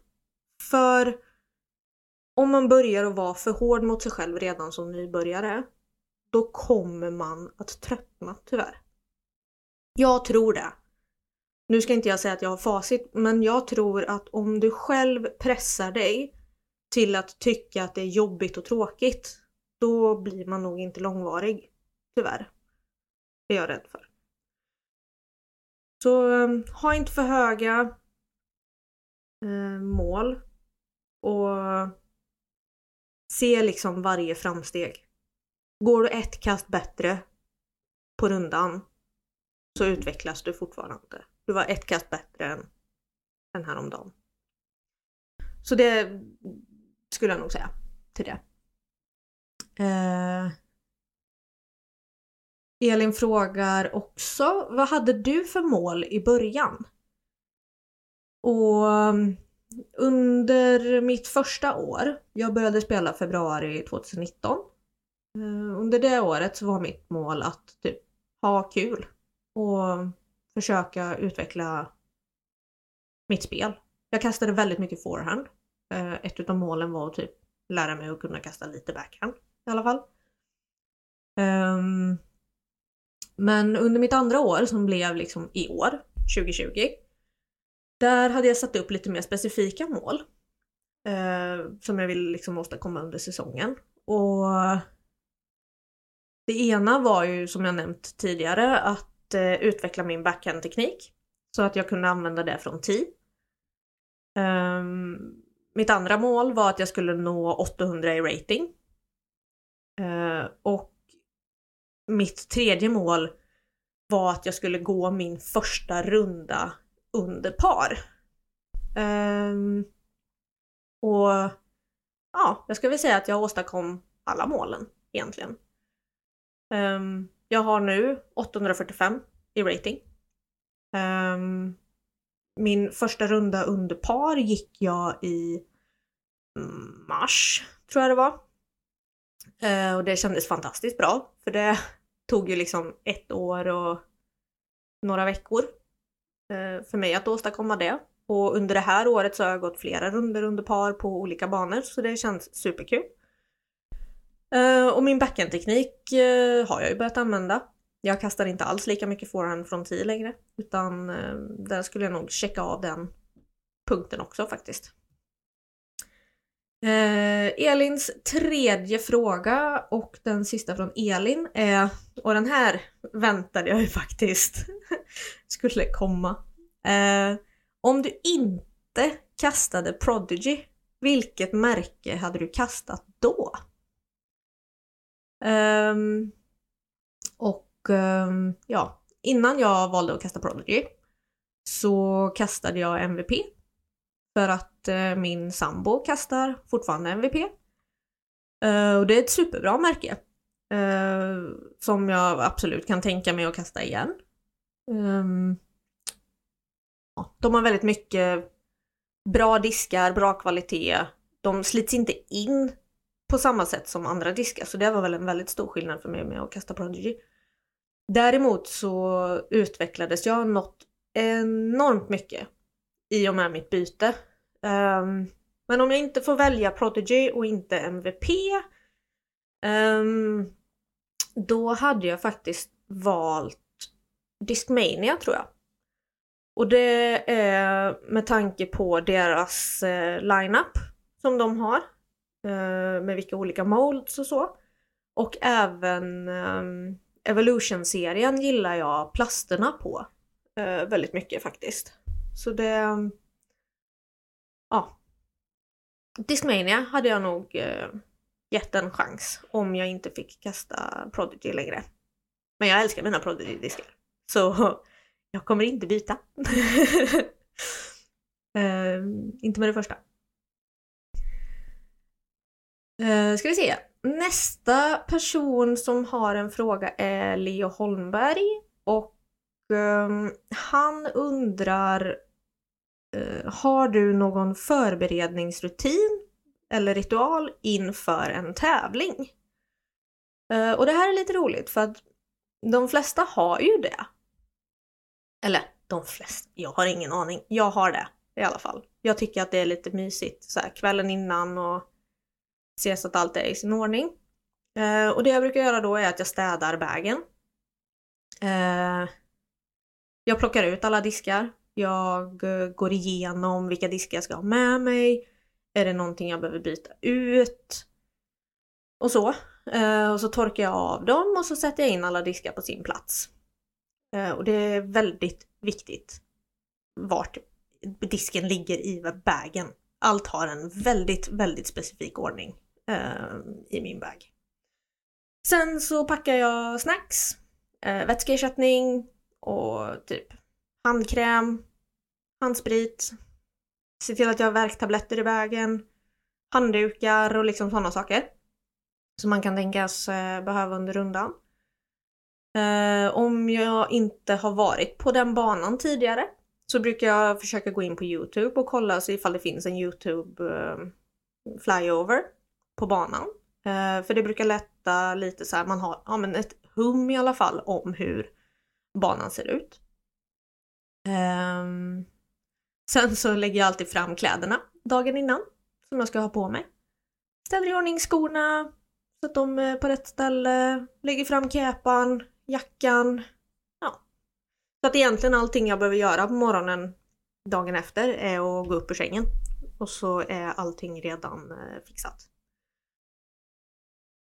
För om man börjar att vara för hård mot sig själv redan som nybörjare, då kommer man att tröttna tyvärr. Jag tror det. Nu ska inte jag säga att jag har facit, men jag tror att om du själv pressar dig till att tycka att det är jobbigt och tråkigt, då blir man nog inte långvarig. Tyvärr. Det är jag rädd för. Så um, ha inte för höga eh, mål och se liksom varje framsteg. Går du ett kast bättre på rundan så utvecklas du fortfarande. Du var ett kast bättre än, än häromdagen. Så det skulle jag nog säga till det. Eh, Elin frågar också, vad hade du för mål i början? Och mm, under mitt första år, jag började spela februari 2019. Eh, under det året så var mitt mål att typ ha kul och försöka utveckla mitt spel. Jag kastade väldigt mycket forehand. Eh, ett utav målen var att typ lära mig att kunna kasta lite backhand i alla fall. Um, men under mitt andra år som blev liksom i år, 2020, där hade jag satt upp lite mer specifika mål. Eh, som jag ville liksom åstadkomma under säsongen. Och det ena var ju som jag nämnt tidigare att eh, utveckla min backhand-teknik. Så att jag kunde använda det från tid. Um, ehm, mitt andra mål var att jag skulle nå 800 i rating. Eh, och mitt tredje mål var att jag skulle gå min första runda under par. Um, och ja, jag ska väl säga att jag åstadkom alla målen egentligen. Um, jag har nu 845 i rating. Um, min första runda under par gick jag i mm, mars, tror jag det var. Eh, och det kändes fantastiskt bra, för det tog ju liksom ett år och några veckor eh, för mig att åstadkomma det. Och under det här året så har jag gått flera runder under par på olika banor så det känns superkul. Eh, och min backhandteknik eh, har jag ju börjat använda. Jag kastar inte alls lika mycket forehand från 10 längre utan eh, där skulle jag nog checka av den punkten också faktiskt. Eh, Elins tredje fråga och den sista från Elin är, och den här väntade jag ju faktiskt skulle komma. Eh, om du inte kastade Prodigy, vilket märke hade du kastat då? Eh, och Ehm, ja, innan jag valde att kasta Prodigy så kastade jag MVP. För att eh, min sambo kastar fortfarande MVP. Eh, och det är ett superbra märke. Eh, som jag absolut kan tänka mig att kasta igen. Ehm, de har väldigt mycket bra diskar, bra kvalitet. De slits inte in på samma sätt som andra diskar så det var väl en väldigt stor skillnad för mig med att kasta Prodigy. Däremot så utvecklades jag något enormt mycket i och med mitt byte. Um, men om jag inte får välja Prodigy och inte MVP um, ehm, då hade jag faktiskt valt Discmania tror jag. Och det är med tanke på deras eh, lineup som de har. Eh, med vilka olika molds och så. Och även eh, Evolution-serien gillar jag plasterna på eh, väldigt mycket faktiskt. Så det... Ja. Discmania hade jag nog eh, gett en chans om jag inte fick kasta Prodigy längre. Men jag älskar mina Prodigy-diskar. Så jag kommer inte byta. eh, inte med det första. Eh, ska vi se. Nästa person som har en fråga är Leo Holmberg och um, han undrar uh, Har du någon förberedningsrutin eller ritual inför en tävling? Uh, och det här är lite roligt för att de flesta har ju det. Eller de flesta, jag har ingen aning. Jag har det i alla fall. Jag tycker att det är lite mysigt så här, kvällen innan och se så att allt är i sin ordning. Eh, och det jag brukar göra då är att jag städar bagen. Eh, jag plockar ut alla diskar. Jag eh, går igenom vilka diskar jag ska ha med mig. Är det någonting jag behöver byta ut? Och så. Eh, och så torkar jag av dem och så sätter jag in alla diskar på sin plats. Eh, och det är väldigt viktigt vart disken ligger i bagen. Allt har en väldigt, väldigt specifik ordning eh, i min bag. Sen så packar jag snacks, eh, vätskeersättning och typ handkräm, handsprit, se till att jag har värktabletter i bagen, handdukar och liksom sådana saker. Som man kan tänkas eh, behöva under rundan. Eh, om jag inte har varit på den banan tidigare så brukar jag försöka gå in på Youtube och kolla så ifall det finns en Youtube eh, flyover på banan. Eh, för det brukar lätta lite så här, man har ja, men ett hum i alla fall om hur banan ser ut. Ehm, sen så lägger jag alltid fram kläderna dagen innan som jag ska ha på mig. Ställer i ordning skorna så att de är på rätt ställe, lägger fram käpan, jackan. Ja. Så att egentligen allting jag behöver göra på morgonen dagen efter är att gå upp ur sängen. Och så är allting redan eh, fixat.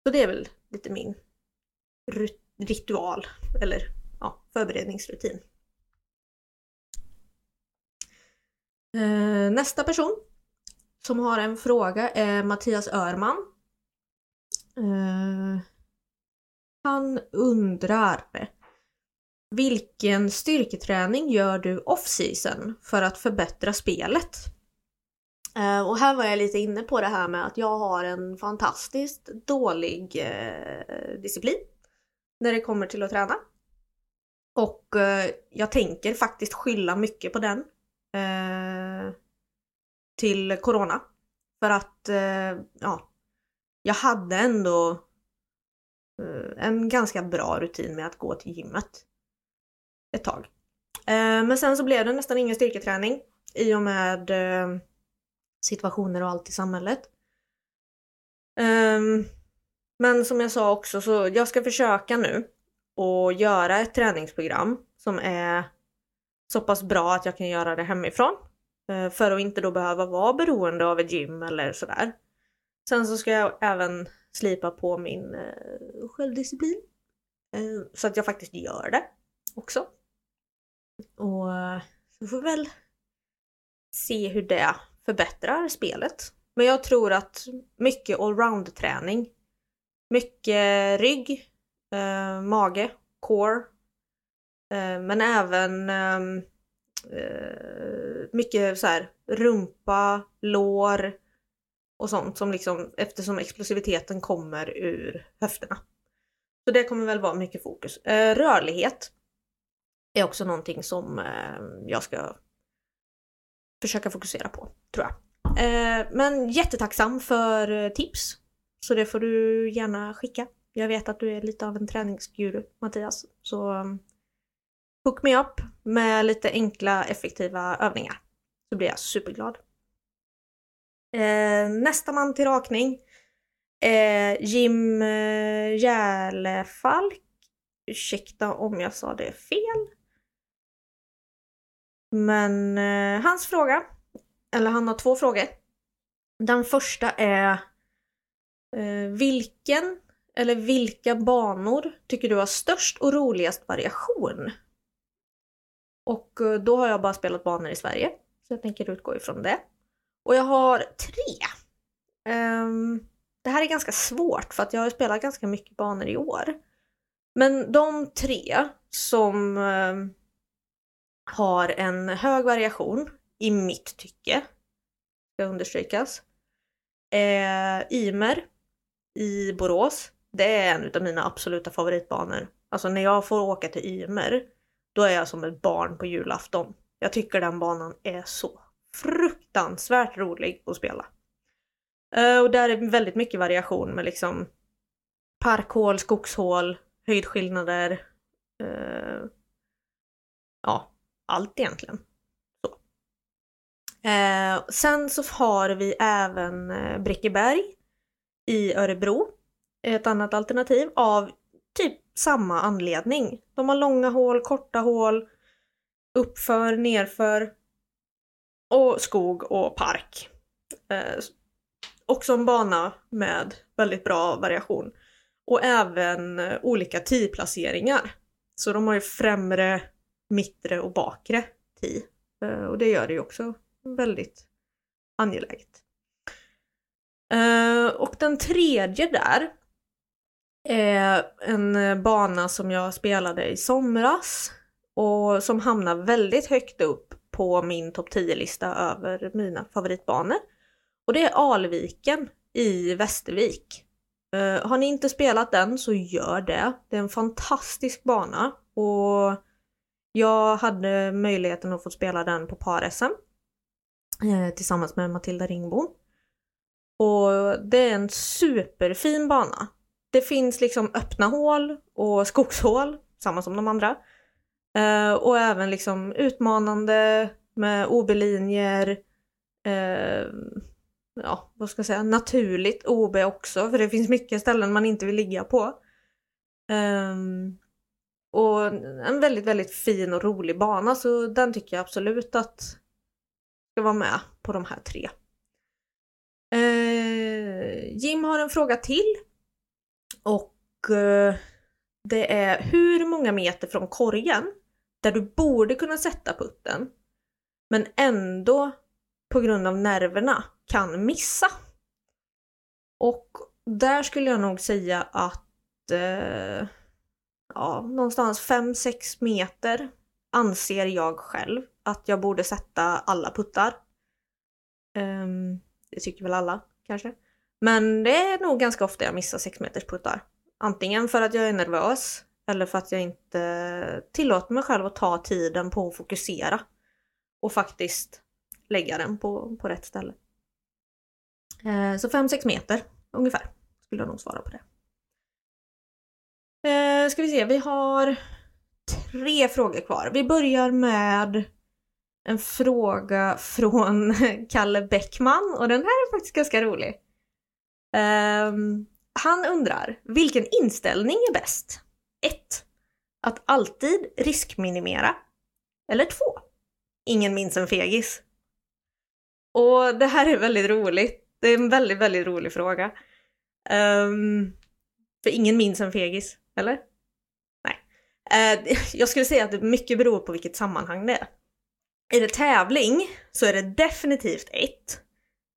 Så det är väl lite min ritual, eller ja, förberedningsrutin. Eh, nästa person som har en fråga är Mattias Örman. Eh, han undrar Vilken styrketräning gör du off-season för att förbättra spelet? Eh, och här var jag lite inne på det här med att jag har en fantastiskt dålig eh, disciplin när det kommer till att träna. Och eh, jag tänker faktiskt skylla mycket på den eh, till Corona. För att, eh, ja, jag hade ändå eh, en ganska bra rutin med att gå till gymmet ett tag. Eh, men sen så blev det nästan ingen styrketräning i och med eh, situationer och allt i samhället. Um, men som jag sa också så jag ska försöka nu och göra ett träningsprogram som är så pass bra att jag kan göra det hemifrån. Eh, för att inte då behöva vara beroende av ett gym eller sådär. Sen så ska jag även slipa på min eh, självdisciplin. Eh, så att jag faktiskt gör det också. Och så får vi väl se hur det förbättrar spelet. Men jag tror att mycket allround-träning, mycket rygg, eh, mage, core, eh, men även ehm, eh, mycket så här rumpa, lår och sånt som liksom eftersom explosiviteten kommer ur höfterna. Så det kommer väl vara mycket fokus. Eh, rörlighet är också någonting som eh, jag ska försöka fokusera på, tror jag. Eh, men jättetacksam för eh, tips. Så det får du gärna skicka. Jag vet att du är lite av en träningsguru, Mattias. Så mm, hook me up med lite enkla, effektiva övningar. Så blir jag superglad. Eh, nästa man till rakning är Jim eh, Järlefalk. Ursäkta om jag sa det fel. Men eh, hans fråga, eller han har två frågor. Den första är eh, vilken eller vilka banor tycker du har störst och roligast variation? Och eh, då har jag bara spelat banor i Sverige, så jag tänker utgå ifrån det. Och jag har tre. Um, det här är ganska svårt för att jag har spelat ganska mycket banor i år. Men de tre som um, har en hög variation i mitt tycke, ska understrykas. Eh, Ymer i Borås, det är en av mina absoluta favoritbanor. Alltså när jag får åka till Ymer, då är jag som ett barn på julafton. Jag tycker den banan är så fruktansvärt rolig att spela. Eh, och där är väldigt mycket variation med liksom parkhål, skogshål, höjdskillnader. Eh, ja, allt egentligen. Så. Eh, sen så har vi även eh, Brickeberg i Örebro. Ett annat alternativ av typ samma anledning. De har långa hål, korta hål, uppför, nerför och skog och park. Eh, också en bana med väldigt bra variation. Och även eh, olika tidplaceringar. Så de har ju främre mittre och bakre ti. Eh, och det gör det ju också väldigt angeläget. Eh, och den tredje där är en bana som jag spelade i somras och som hamnar väldigt högt upp på min topp 10-lista över mina favoritbanor. Och det är Alviken i Västervik. Eh, har ni inte spelat den så gör det. Det är en fantastisk bana och jag hade möjligheten att få spela den på par-SM eh, tillsammans med Matilda Ringbom. Och det är en superfin bana. Det finns liksom öppna hål och skogshål, samma som de andra. Eh, och även liksom utmanande med OB-linjer, eh, ja vad ska jag säga, naturligt OB också för det finns mycket ställen man inte vill ligga på. Um, och en väldigt, väldigt fin och rolig bana så den tycker jag absolut att ska vara med på de här tre. Eh, Jim har en fråga till. Och eh, det är hur många meter från korgen där du borde kunna sätta putten men ändå på grund av nerverna kan missa. Och där skulle jag nog säga att eh, ja, någonstans 5-6 meter anser jag själv att jag borde sätta alla puttar. Um, det tycker väl alla kanske. Men det är nog ganska ofta jag missar 6 meters puttar. Antingen för att jag är nervös eller för att jag inte tillåter mig själv att ta tiden på att fokusera och faktiskt lägga den på, på rätt ställe. Ehm, så 5-6 meter ungefär skulle jag nog svara på det. Eh, ska vi se, vi har tre frågor kvar. Vi börjar med en fråga från Kalle Bäckman och den här är faktiskt ganska rolig. Eh, han undrar, vilken inställning är bäst? 1. Att alltid riskminimera. Eller 2. Ingen minns en fegis. Och det här är väldigt roligt. Det är en väldigt, väldigt rolig fråga. Um, för ingen minns en fegis, eller? Nej. Eh, jag skulle säga att det mycket beror på vilket sammanhang det är. Är det tävling så är det definitivt ett.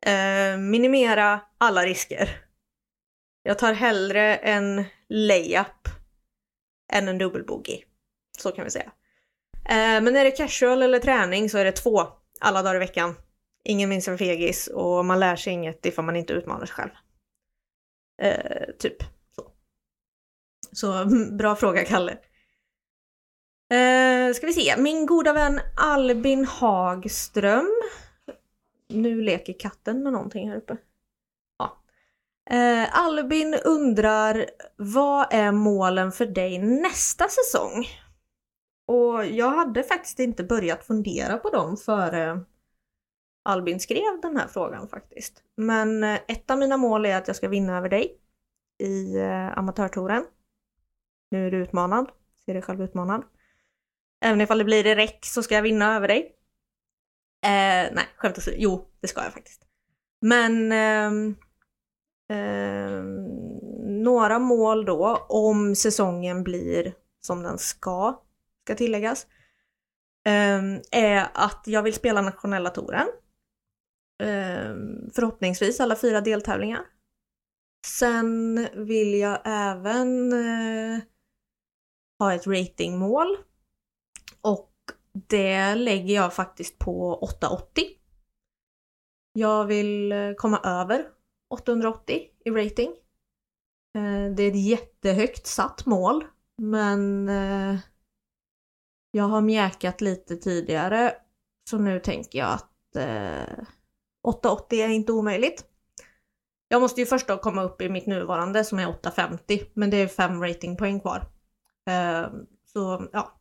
Eh, minimera alla risker. Jag tar hellre en layup än en dubbelbogey. Så kan vi säga. Eh, men är det casual eller träning så är det två alla dagar i veckan. Ingen minns en fegis och man lär sig inget ifall man inte utmanar sig själv. Eh, typ så. Mm, bra fråga Kalle. Eh, ska vi se, min goda vän Albin Hagström. Nu leker katten med någonting här uppe. Ja. Eh, Albin undrar, vad är målen för dig nästa säsong? Och jag hade faktiskt inte börjat fundera på dem före Albin skrev den här frågan faktiskt. Men eh, ett av mina mål är att jag ska vinna över dig i eh, amatörtouren. Nu är du utmanad, ser dig själv utmanad. Även ifall det blir räck så ska jag vinna över dig. Eh, nej, skämt åsido. Jo, det ska jag faktiskt. Men eh, eh, några mål då, om säsongen blir som den ska, ska tilläggas, eh, är att jag vill spela nationella touren. Ehm, förhoppningsvis alla fyra deltävlingar. Sen vill jag även eh, ha ett ratingmål. Och det lägger jag faktiskt på 880. Jag vill eh, komma över 880 i rating. Eh, det är ett jättehögt satt mål men eh, jag har mjäkat lite tidigare så nu tänker jag att 880 är inte omöjligt. Jag måste ju först då komma upp i mitt nuvarande som är 850 men det är fem ratingpoäng kvar. Ehm, så ja,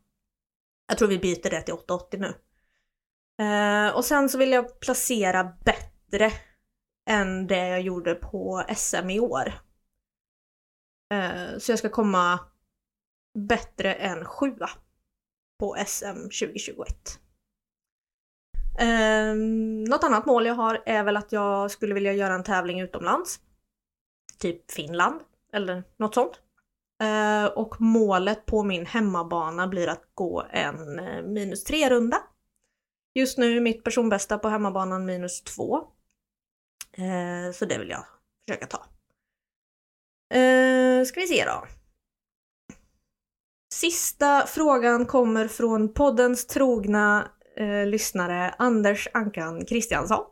jag tror vi byter det till 880 nu. Ehm, och sen så vill jag placera bättre än det jag gjorde på SM i år. Ehm, så jag ska komma bättre än sjua på SM 2021. Något annat mål jag har är väl att jag skulle vilja göra en tävling utomlands. Typ Finland eller något sånt. Eh, och målet på min hemmabana blir att gå en eh, minus 3-runda. Just nu är mitt personbästa på hemmabanan minus 2. Eh, så det vill jag försöka ta. Ska vi se då. Sista frågan kommer från poddens trogna lyssnare Anders Ankan Kristiansson.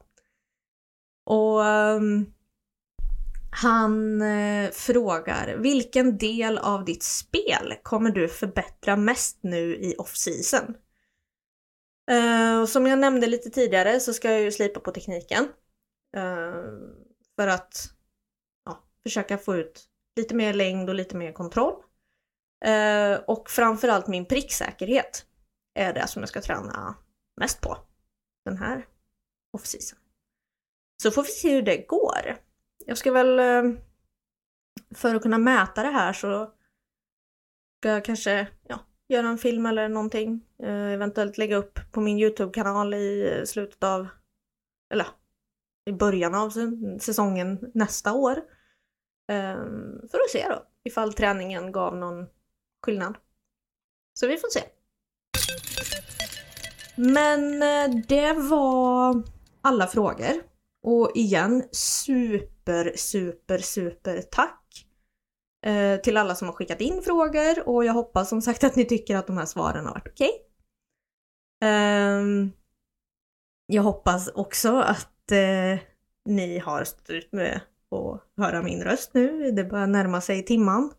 Och um, han eh, frågar vilken del av ditt spel kommer du förbättra mest nu i off-season? Eh, som jag nämnde lite tidigare så ska jag ju slipa på tekniken. Eh, för att ja, försöka få ut lite mer längd och lite mer kontroll. Eh, och framförallt min pricksäkerhet. är det som jag ska träna mest på den här off-season. Så får vi se hur det går. Jag ska väl, eh, för att kunna mäta det här så ska jag kanske ja, göra en film eller någonting. Eh, eventuellt lägga upp på min YouTube-kanal i eh, slutet av, eller i början av säsongen nästa år. Eh, för att se då ifall träningen gav någon skillnad. Så vi får se. Men eh, det var alla frågor. Och igen, super, super, super tack eh, till alla som har skickat in frågor och jag hoppas som sagt att ni tycker att de här svaren har varit okej. Okay. Eh, jag hoppas också att eh, ni har stått ut med att höra min röst nu. Det börjar närma sig timman.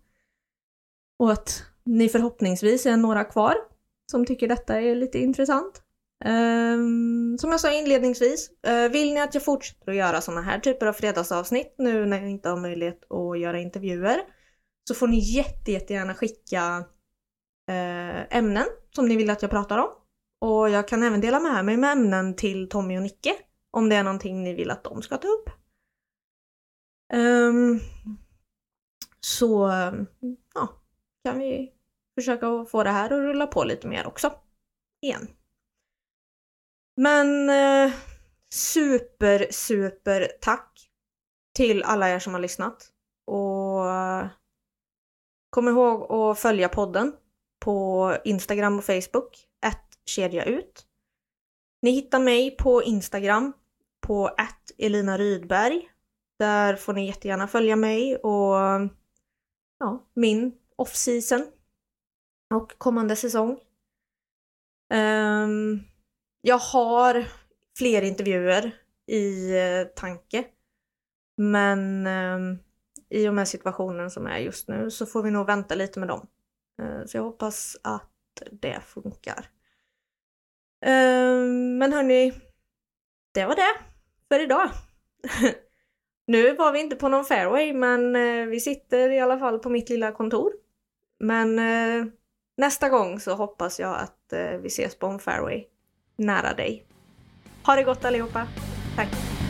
Och att ni förhoppningsvis är några kvar som tycker detta är lite intressant. Um, som jag sa inledningsvis, uh, vill ni att jag fortsätter att göra sådana här typer av fredagsavsnitt nu när jag inte har möjlighet att göra intervjuer så får ni jätte, jättegärna skicka uh, ämnen som ni vill att jag pratar om. Och jag kan även dela med mig med ämnen till Tommy och Nicke om det är någonting ni vill att de ska ta upp. Um, så ja, kan vi försöka få det här att rulla på lite mer också. Igen. Men eh, super, super tack till alla er som har lyssnat. Och eh, kom ihåg att följa podden på Instagram och Facebook, ett kedja ut. Ni hittar mig på Instagram på ett Elina Rydberg. Där får ni jättegärna följa mig och ja, min off-season och kommande säsong. Um, jag har fler intervjuer i eh, tanke. Men eh, i och med situationen som är just nu så får vi nog vänta lite med dem. Eh, så jag hoppas att det funkar. Eh, men hörni, det var det för idag. nu var vi inte på någon fairway men eh, vi sitter i alla fall på mitt lilla kontor. Men eh, nästa gång så hoppas jag att vi ses på en fairway nära dig. Ha det gott allihopa. Tack!